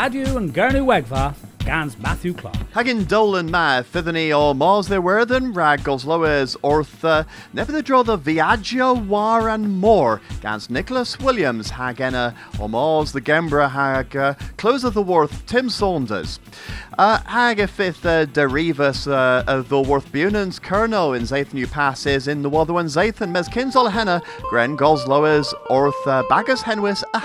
Radu and Gernu Wegva, Gans Matthew Clark. Hagin Dolan ma fithani or mos there were than ragos loes ortha never the draw the Viaggio war and more gans Nicholas Williams hagena or mos the Gembra hag close of the worth Tim Saunders. Uh, hag fifth uh, derivus uh, the worth bunans kerno in Zaith new passes in the Zaith and mes henna Gren Gosloes orth uh, bagus henwis a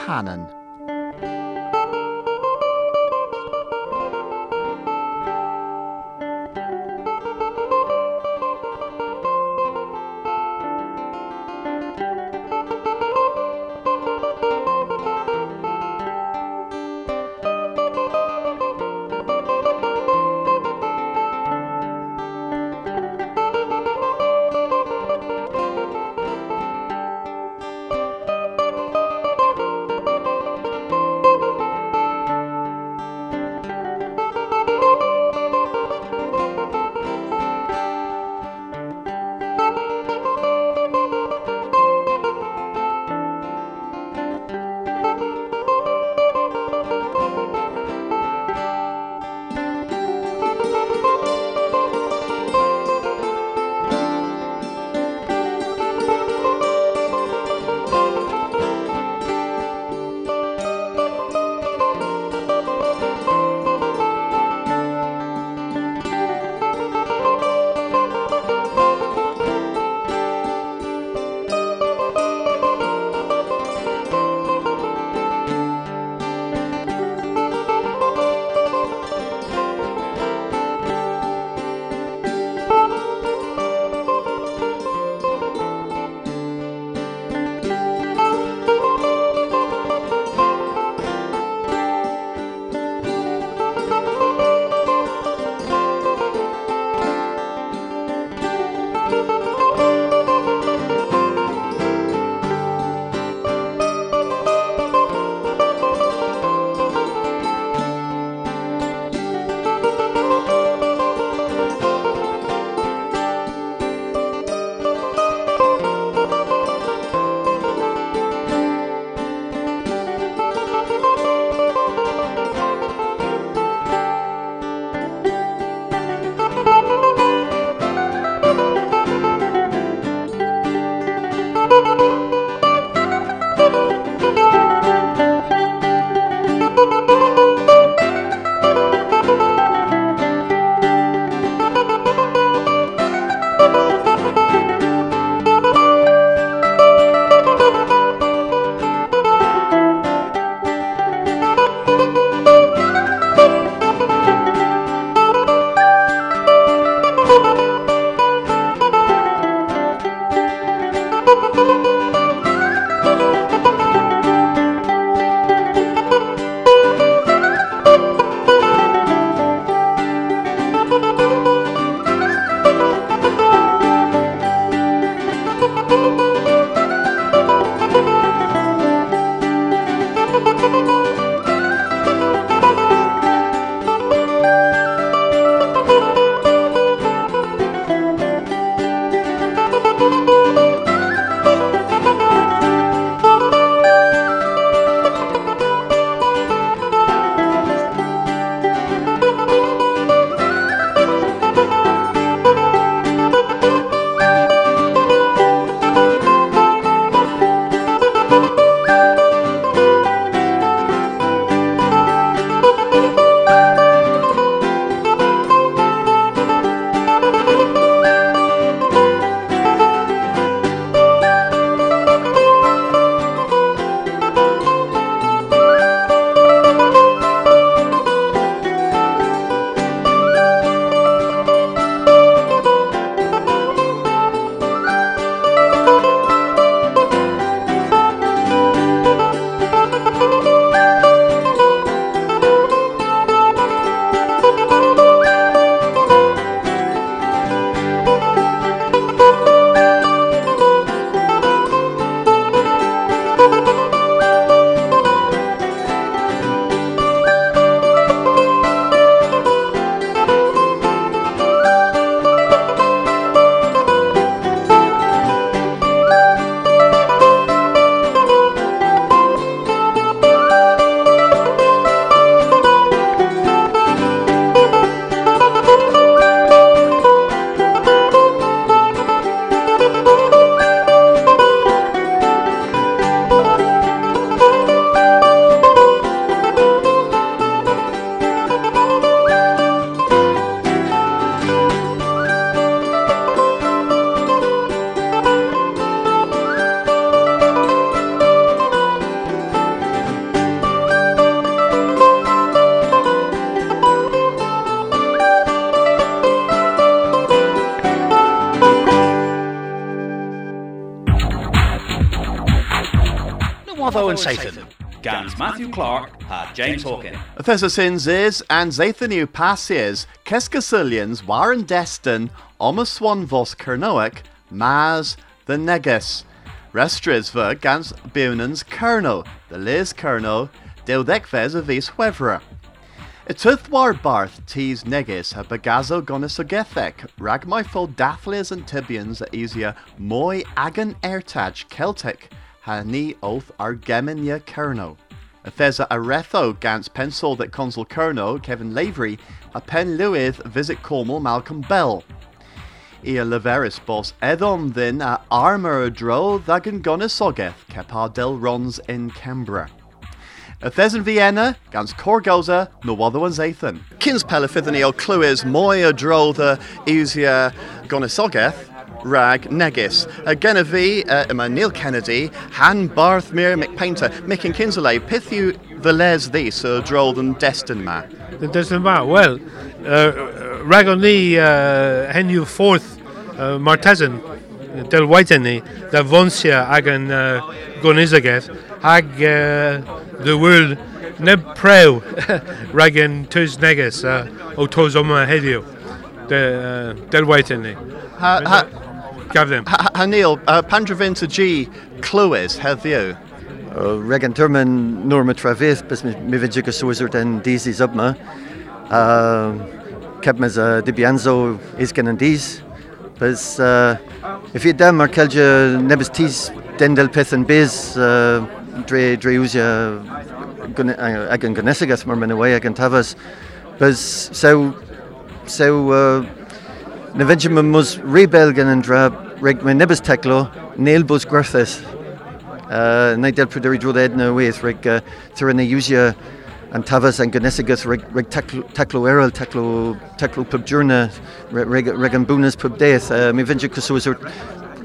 Gans Matthew Clark had James Hawken. Thesa sins is, and Zathanu passes, Keskasilians, Warren Destin, Omaswan vos Kernoak, Maz, the Negus. Restrisva gans Bunans Kerno, the Liz Kerno, of Vis Huevra. Itwthwar barth tis negus ha bagazo gonisogethek, ragmaifol dathlis and tibians easier moi agan ertaj Celtic, ha ni oath argeminia kerno. Athesa aretho gans pencil that consul kerno, Kevin Lavery, a pen luith visit Cornwall Malcolm Bell. Ia leveris bos edom then a armor dro thagan gonisogeth kepar del rons in Canberra. Yn Vienna, gans Corgoza, Nowoddo and Zathan. Kins pelafithani o clywys mwy o dro the eisia gonisogeth, rag negis. A gen uh, Neil Kennedy, Han Barth Mir McPainter, Mick and Kinsley, pith yw the les this o dro than destin ma? The destin ma, well, uh, rag on ni uh, hen fourth uh, Martesan, del waiteni, da vonsia ag an uh, gonisogeth, ag uh, the world neb prew rag an tus negus uh, o tos oma heddiw. De, uh, del waiteni. Ha, ha, Gaf them. ha, ha Neil, uh, Pandravinta G, clywys heddiw. Uh, Regan Turman Norma Travis, bys mi, mi fydde go swyser den dis is up ma. Uh, Keb mes uh, dibianzo is gen an dis. Bys, uh, if you dem ar kelja nebys tis den del peth an biz, uh, dre, dre usia ag an ganesigas mar men away ag an tafas. Bys, so, so, uh, na fydde me mus rebel gan an drab, reg me nebys teclo, neil bus gwerthes. Uh, na del pryder i drod edna wyth, reg uh, tyr yna iwsio an tafas an gynesigaeth reg, reg teclo, teclo erol, teclo, teclo pub diwrna, reg, reg, reg an bwnas pub deith. Uh, mi fynd i cwswys o'r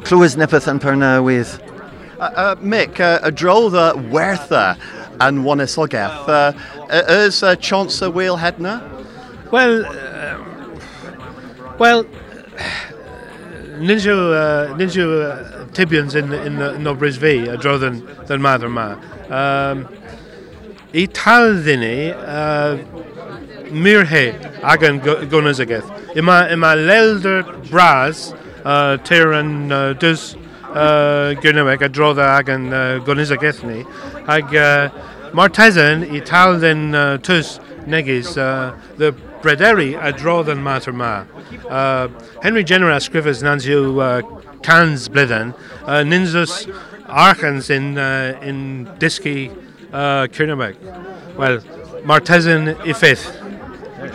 clywys nepeth an parna wyth. Uh, uh, Mick, uh, a dro the wertha and wanisogeth. Uh, uh, is uh, chance a wheel hedna? Well, uh, well, ninja uh, ninja uh, tibians in in no Brisbane a draw than than Mather Ma. Um, I tal ddini uh, mirhe agan gunas ageth. Ima ima lelder bras uh, ter an uh, dus uh, gynaweg a draw the agan uh, gunas ageth. Ag uh, Martesan i tal den uh, tus negis uh, the brederi a draw than mater ma. Uh, Henry Jenner scrivers nanziu uh, cans blithen, uh, ninzus archans in uh, in diski uh, Kirnabeg. Well, Martesan i fifth.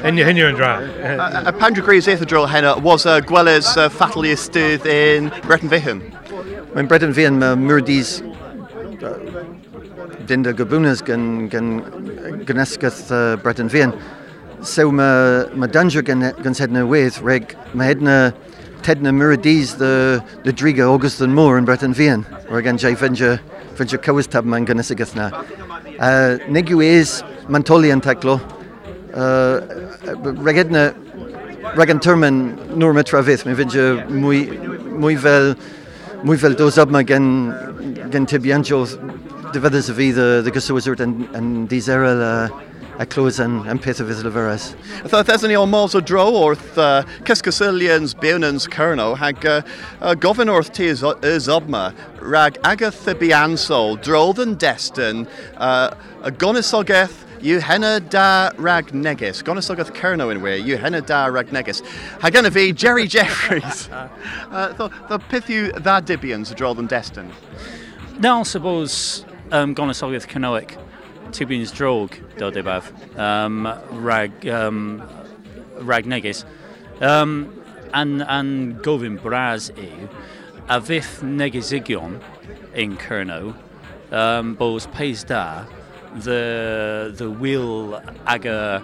Hen hen and dra. A uh, Pandregrees Ithadrol henna was uh, Gwelles uh, fatally in Breton Viham. Mae'n bred yn fi yn myrdis dyn gabunas gan, gan gynesgaeth uh, bred yn So mae ma danger gan, gan sedna wyth, reg mae hedna tedna myrdis the, the driga August and bred yn fi yn. Reg gan jai fynja, fynja cywys tab gynesgaeth na. Uh, Negu is mantoli yn teclo. Uh, reg edna reg an turman nôr metra fydd, mae fynja mwy, mwy fel mwy fel dos ab ma gen gen tibianjo de fedders y fydd y gyswyswyd yn, yn diserol a, a clywys yn, yn peth o fydd lyfyrus. Tho thesyn ni o mos o dro wrth uh, Cysgysilians Bewnans Cerno hag gofyn wrth ti is, is obma rag agath y biansol drodd yn destyn uh, y gonisogeth yw henna da rag negus. Gonisogeth Cerno in wir, yw henna da rag negus. Hag yna fi, Jerry Jeffries. uh, tho, tho peth dda dibians y drodd yn destyn. Now, I suppose um, Gonasogaeth Canoic, Tubians Drog, do debaf, um, rag, um, rag negus. Um, an, an gofyn bras yw, a negesigion in Cerno, um, bos peis da, the, the will aga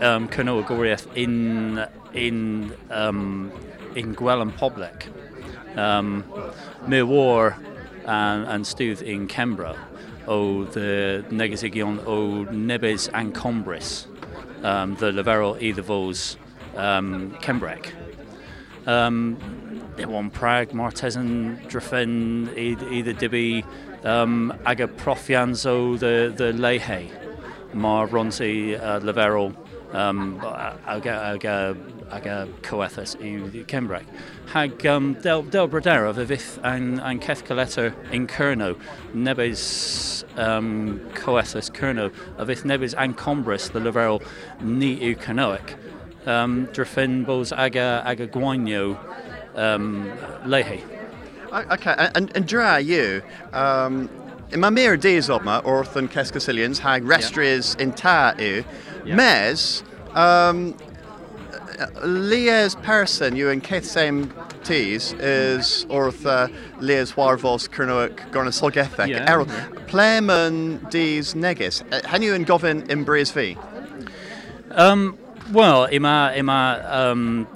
um, Cerno agoriaeth in, in, um, in Gwelyn Poblec. Um, Mir war and, and stúd in Canberra ó the negasigion ó nebes an combris um, the levero either vos um, Cembrec. Um, they won Prague, Martesan, Drafen, either Dibi, um, aga Profianzo, the, the Lehe, Mar Ronzi, uh, Leverel, um, aga, aga, aga coethus i Cembrec. Hag um, del, del bradera fy fydd an, an ceth coletta in Cerno, nebys um, coethus Cerno, a fydd nebys an combris the Leverel ni yw canoic. Um, bos aga, aga gwainio um, lehi. Okay, and, and dra you, um, in my mere days of my orth and Kescasilians hag restries in ta you, Yeah. mes, um, Lies person you in Keth same teas is orth uh, Lies Warvos Kernoic Gorna Solgethek Yeah, Errol yeah. Playman D's Negis. Uh, Hen you in Govin in Breeze V? Um, well, ima ima um,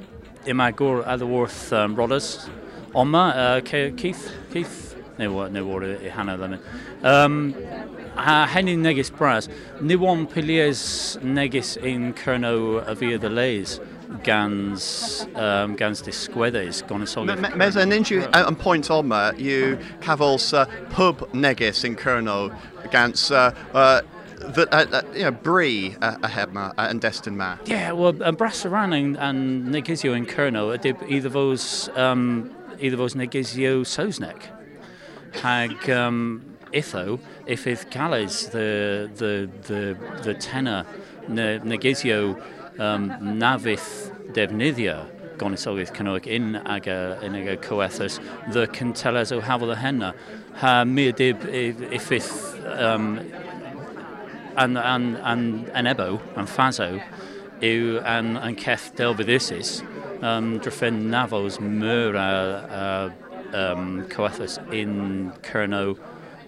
ima gor adworth um, rodders oma uh, Ke- Keith Keith ne wa ne wa i hanna lemon. Um, henny negis bras ni one pilies negis in kerno avia the lays gans um, gans disquedes gonisol. Mes an inju and point on you cavals uh, pub Negis in Kerno Gans uh, uh, the, uh, uh, you know, Brie uh, ahead ma uh, and Destin ma. Yeah, well, uh, Brassaran and, and Negizio in Kerno, did either those um, either those Negizio Sosnek. Hag um, Itho, if if Gales the the the the tenor ne, Negizio um, Navith Devnithia Gonisolith Canoic in aga in aga coethus the Cantelezo Havel Henna. Ha mir dib if if if um, and and and an ebo and fazo yw an an ceth delfyddusis um, drafen navos myr a, a um, coethus in Cerno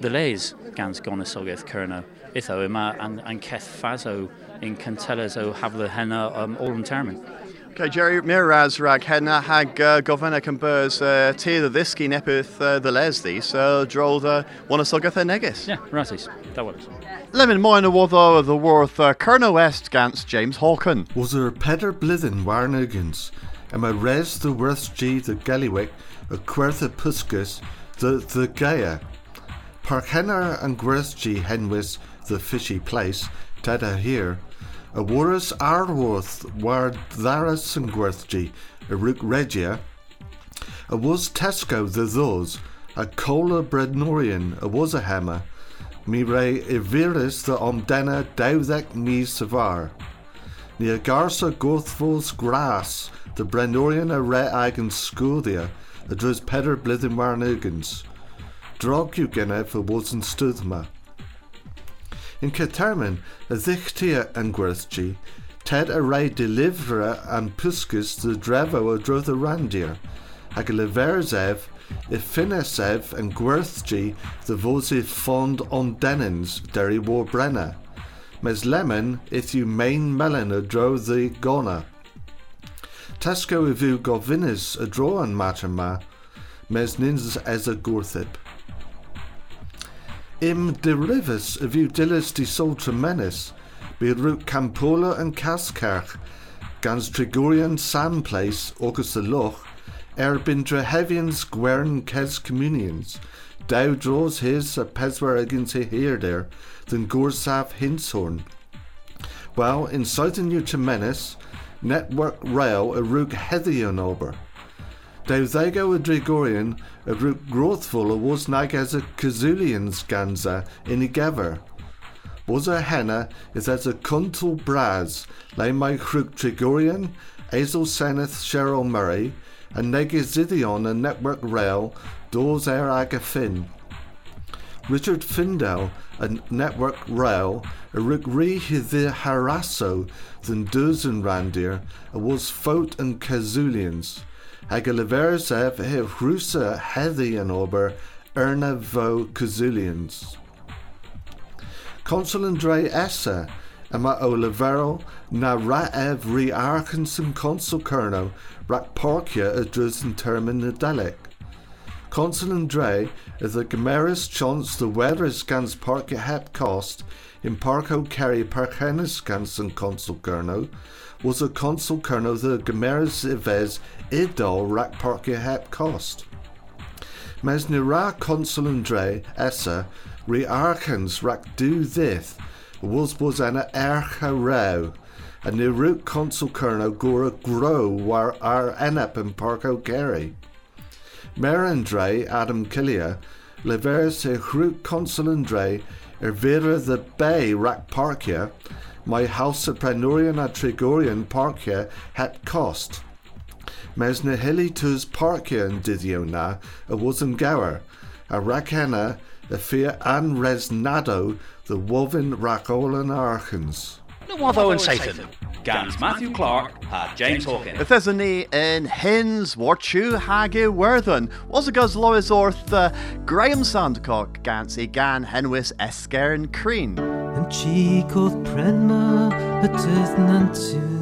the leis gans gonasogaeth Cerno itho yma an, an ceth fazo in canteles o hafle henna um, all in termin. Okay, Jerry Miraz rag henna hag uh, governor compers uh, tea the thisky nepith uh, the lesdi so drol the one Sogatha Negis. Yeah, righties. That was. Lemon moina wotho the worth uh, Kerno West gans James Hawken. Was er peder blithen warnugans, and my res the worth G the Galliwick, a quertha puskus, the the Gaia. Parkenner and Gwerth G henwis the fishy place, tada here. A warus arworth war tharas and Gwerth G, a rook regia. A was Tesco the those, a cola brednorian, a was a hammer. Mi re iviris the omdena daudek mi savar. Nia garsa gothfos grass, the Brenorian a re eigen scodia, a drus peder blithen warnugans. Gena for wosen studma. In Caterman, a thichtia and gwerthgi, Ted a ray delivera and puskus the drevo a drotha randir, hag a leverzev, if finesev and gwerthgi the vosi fond on denens, derry war brenna. Mes lemon if you main melon a dro the gona. Tesco you govinis a draw and matter ma, mes nins as a gorthip. Im derivus if you dillis di soltra menis, be root Campola and Cascarch, gans Trigorian Sam Place, August the Loch, er bin Drehevians Gwern Kes Communions, Dow draws his a peswer against he here there, than Gorsaf Hinshorn. Well, in southern Utemenis, Network Rail a rook Hethion ober. Dow they go a Drigorian, a rook growthful a was nag as a Kazulians ganza in Igever. Was a henna is as a kuntul braz, lay my crook Trigorian, Azel Seneth Cheryl Murray, and Negizidion a Network Rail, doors air aga fin. Richard Findel, a Network Rail, a rig re the harasso than Duzen Randir, a was Foat and Kazulians. Aga leversev he Rusa Hethi and Ober, Erna vo Kazulians. Consul Andre Essa, Emma Olivero, na Raev re Arkansas Consul Kerno, Rak Porkia a Drusen Termin. Consul and Dre is the Gameris chance the weather scans park hep cost in Parko Kerry Parkenis and Consul Kerno was a Consul Kerno the Gameris Ives Idol Rack Park hep cost. Mes ni ra Consul and Dre essa re arkens rak do this was was ercha row and the root Consul Kerno gora grow war ar enap in Parko Kerry. Merandre Adam Killia, lever se hrút consulandre er vera the bay rack parkia, my house of prenurian a trigorian parkia het cost. Mes na hilly tus parkia and didio na a wasn't gower, a rakena a fear an resnado the woven rakolan archens. No Watho and Satan. Gans Matthew Clark had James Hawkins. Bethesda in Hins, Warchu, Hagi, Worthen, was a guz Lois Orth, uh, Graham Sandercock, Gansy, Gan, Henwis, Esker, and Crean. Yn cheek o'th prenma y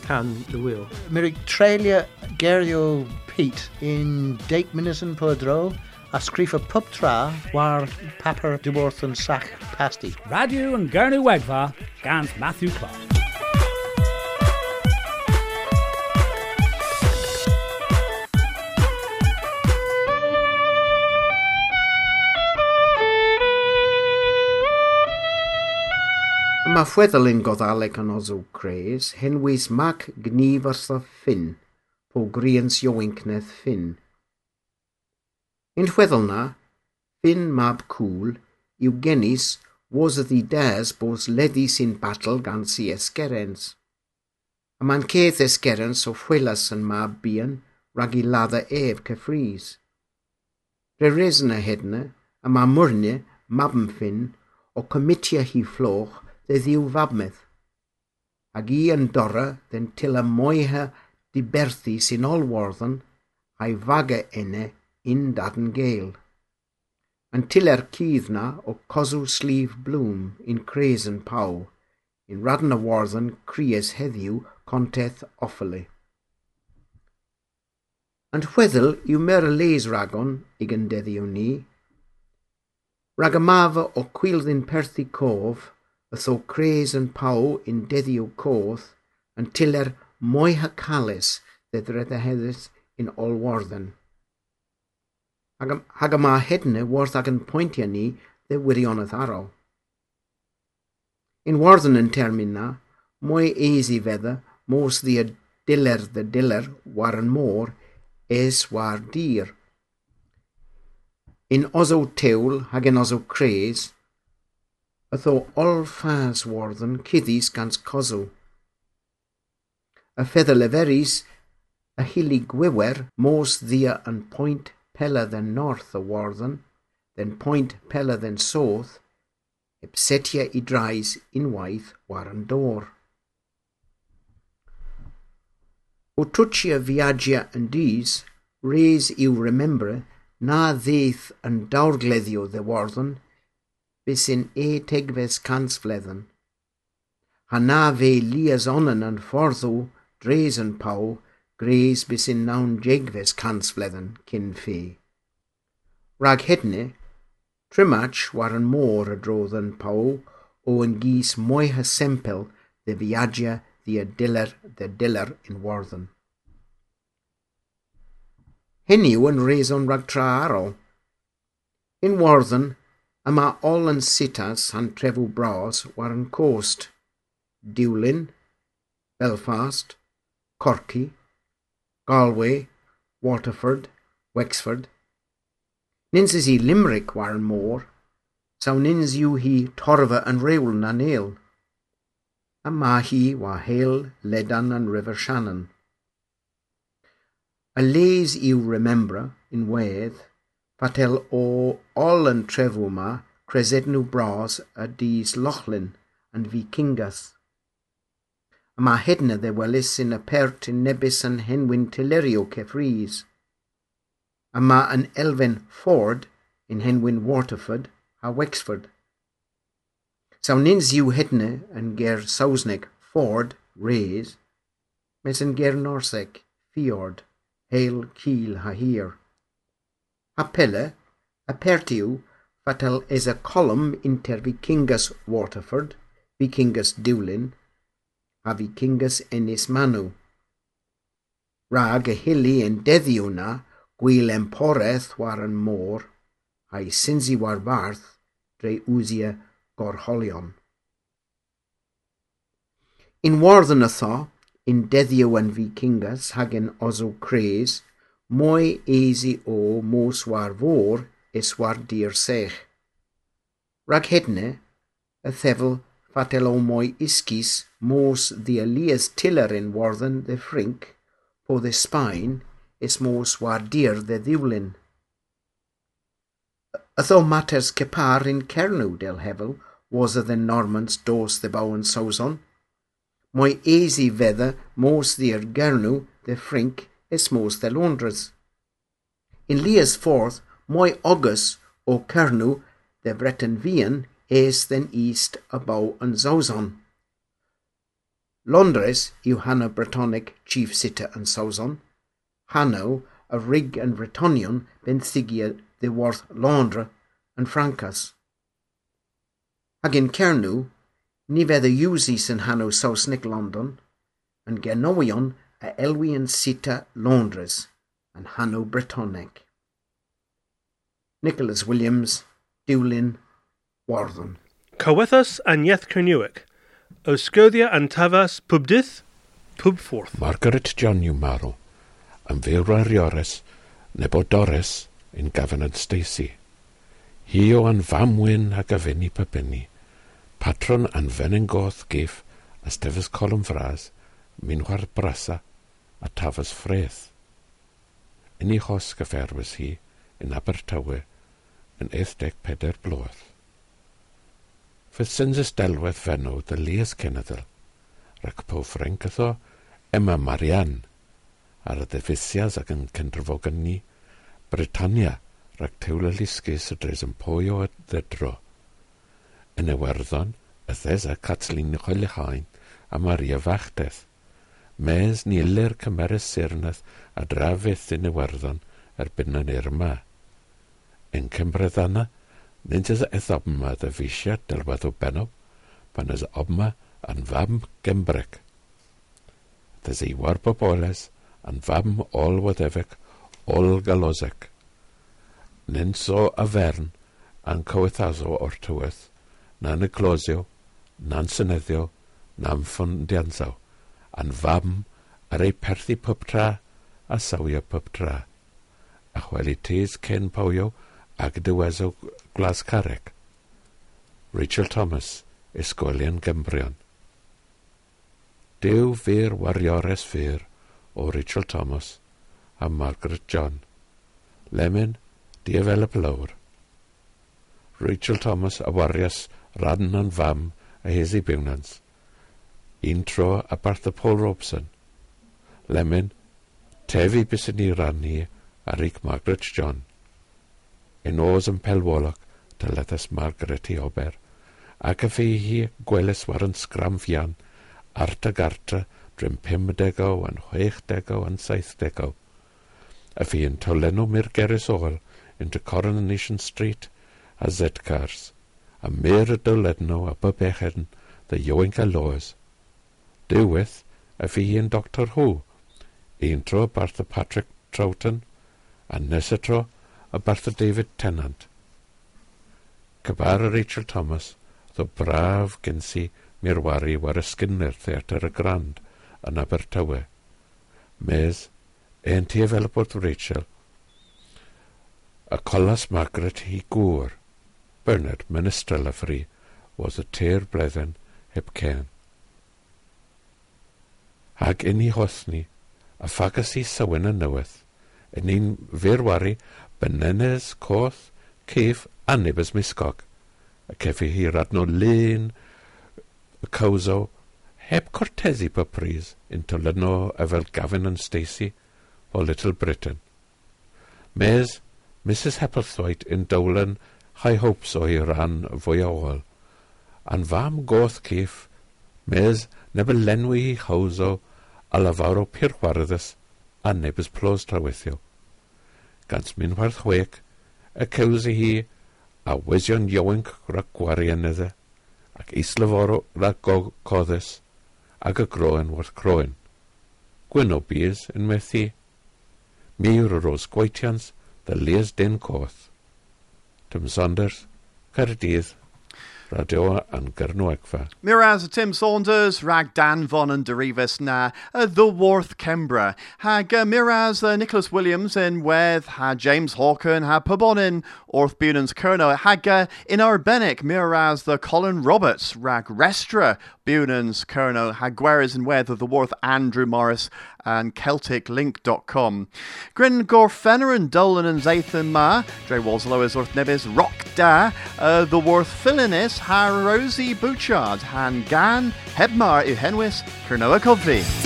go. Liz can the wheel. Mirig trelia gerio Pete in Dake Minison Podro a scrifa pub tra war papper duworth an sach pasty. Radio and Gernu Wegva, Gans Matthew Clark. mae fweddelyn Goddaleg yn ozw Cres, henwys Mac Gnifarsa Ffyn, po grians Iowincnedd Ffyn. Yn fweddel na, Ffyn Mab Cwl yw was wosydd i des bos leddi sy'n battle gan si esgerens. A mae'n cedd esgerens o fwylas yn mab bian rag i ladda ef cyffrys. Re resna hedna a mae mwrne mabmffin o comitia hi floch des i'w fabmydd. Ac i yn dora den tila moiha diberthu sy'n olwarddan a'i faga ene in dadan gael. Yn tila'r cydd na o cosw slif blwm in cresan paw, in radan a warthan creas heddiw conteth offalu. Yn chweddol yw mer y les ragon i gyndeddi o ni, rag y mafa o cwildyn perthu cof, tho cres yn paw in deddiw coth, yn tiler mwy ha calus ddedred y heddys in olwarddyn. Hag yma hedne warth ag yn pwyntiau ni dde wirionedd aro. In warddyn yn termyn na, mwy easy fedda, mos ddi y diler dy diler war yn môr, es war dir. In oso tewl hag in oso cres, Ytho olfas warddon cuddis gans cosw. Y feddwl leferis, y hili gwywer, mos dhia yn point pela than north o warddon, then point pela than south, epsetia i drais unwaith war yn dor. O twtsia viagia yn dis, res remember na ddeith yn dawrgleddio dde warddon, bis in e tegves kansfledden. Hana ve liasonen an fortho dresen pau gres bis in naun jegves kansfledden kin fe. Rag hedne, trimach war an môr a drodden pau o yn gys moiha sempel de viagia the diller de diller in warthen. Henny yw'n reson rag tra arol. In warthen, yma ol yn sitas han trefw bras war yn cost. Diwlin, Belfast, Corky, Galway, Waterford, Wexford. Nins is i Limerick war yn so nins yw hi torfa yn rewl na neil. A ma hi wa hail ledan yn River Shannon. A les you remember in wedd, Fatel o ol yn trefw ma, cresednw bras a dis lochlin yn vikingas. A mae hedna dde welis yn y pert yn nebus yn henwyn tilerio cefrys. A mae yn elfen Ford yn henwyn Waterford a Wexford. Sawn nins yw hedna yn ger Sausneg Ford, Rees, mes yn ger Norseg, Fiord, Hail, Kiel, ha. A apertiu, a fatal is a column inter vikingus Waterford, vikingus Dewlin, a vikingus Ennis Manu. Rag y hili yn deddiw na, gwyl emporeth war yn môr, a'i synsi war farth, dre wsia gorholion. In wardd yn ytho, in deddiw yn vikingus hag yn cres, Mwy easy o mos war fôr is war dir sech. Rag hedne, y fatel o mwy isgis mos the Elias tiller in warthen the frink, po the spine is mos war dir the ddiwlin. Ytho matters cepar in cernw del hevel was the Normans dos the bowen sauson. Mwy easy fedda mos dir gernw the frink mos the Londres. In Lias forth, moi August o Kernu the Breton Vian is den east abou an Zozon. Londres yw Hanno Bretonic chief sitter yn Sawson. Hanno a rig and Bretonion benthigia ddiworth Londra yn Francas. Ag in Cernw, ni fedd y iwsis yn Hanno Sausnic London, and genowion a elwi yn sita Londres and Hanno Bretonic. Nicholas Williams, Dewlin, Warddon. Cywethus Anieth Cernewic, Osgyddia and Tavas Pubdith, Pubforth. Margaret John yw marw, yn fyw Riores, nebo Doris, yn gafon yn Stacey. Hi o an famwyn a gafenni pybynni, patron an fenyn goth gif, a stefys colwm fras, minwa'r brasa a tafas ffreth. Yn ei hos gyferwys hi yn Abertawe yn 14 blwydd. Fy syns ysdelwedd fenw dy Lias Cenedl rhac po ffrencatho Emma Marianne ar y defisias ac yn cynryfogynni Britannia rhac tewl y lysgus y dres yn pwy a ddedro. Yn Iwerddon, Ythes a Catlin Chwelechain a Maria Fachdeth mes niler cymer y sirnaeth a drafydd yn Iwerddon erbyn yn Irma. Yn Cymryddana, nid ys eith obma dy fisia dylwedd o beno, pan ys obma yn fam Gymbrec. Dys ei war boboles yn fam ol wadefec ol galosec. Ninso a fern a'n cywethaso o'r tywydd, na'n y closio, na'n syneddio, na'n ffyndiansaw a'n fam ar ei perthu pub tra a sawio pub tra. A chweli tes cen pawio ag dyweso glas. Rachel Thomas, Ysgolion Gymbrion. Dew fyr wariores fyr o Rachel Thomas a Margaret John. Lemon, diafel Lawr. Rachel Thomas a warias radn yn fam a hesi biwnans intro a Bartha Paul Robson. Lemon, tefi bys yn ei rannu a Rick Margaret John. Yn oes yn pelwolog, dyledas Margaret i ober, ac y fe hi gweles war yn sgram fian, arta garta drwy'n 50 a'n 60 a'n 70. A fi yn tolenw mi'r geris ôl into Coronation Street a Z-cars, a mi'r y dyledno a bybechern dda Ioenca Loes Dewydd, a fi yn Doctor Who. Un tro Bartha Patrick Troughton, a nesaf tro a Bartha David Tennant. Cybar a Rachel Thomas, ddo braf gynsi mirwari war ysgynnyr Theatr y Grand yn Abertawe. Mes, ein ti efelbwrt Rachel, a colas Margaret hi gŵr. Bernard, menestrel a ffri, was y teir bledden heb cairn ag yn ei hosni, a ffagas i sywyn yn newydd, yn un firwari, benenes, coth, cef a nibys misgog, a cefi hi no lun, y cawso, heb cortesi pa pris, yn tolyno a fel Gavin yn Stacey o Little Britain. Mes, Mrs Hepplethwaite yn Dolan high hopes o'i ran fwy o ôl, a'n fam goth cif, mes neb y lenwi hi chawso a lafawr o pur chwaraddus a nebys plos trawethio. Gant minwarth chwec, y cews i hi, a wesion iowync ra gwarianedde, ac islaforo ra coddes, ac y groen wrth croen. Gwyn o bys yn methu, miwr o ros gweitians, dy lias den coth. Tym Saunders, Caerdydd Radio an Gernwegfa. Miraz Tim Saunders, rag Dan Von and Derivis na The Worth Kembra. Hag Miraz Nicholas Williams in Weth, ha James Hawken, ha Pabon in Orth Bunan's Kerno, hag in Arbenik, Miraz the Colin Roberts, rag Restra Bunan's Kerno, hag Gweres in Weth of The Worth Andrew Morris and CelticLink.com. Grin Gorfenner and Dolan and Zathan Ma, Dre Walslow is Orth Nebis, Rock Da, uh, The Worth Filinis, Ha Rosie Bouchard, Han Gan, Hebmar Uhenwis, Kernoa Covey.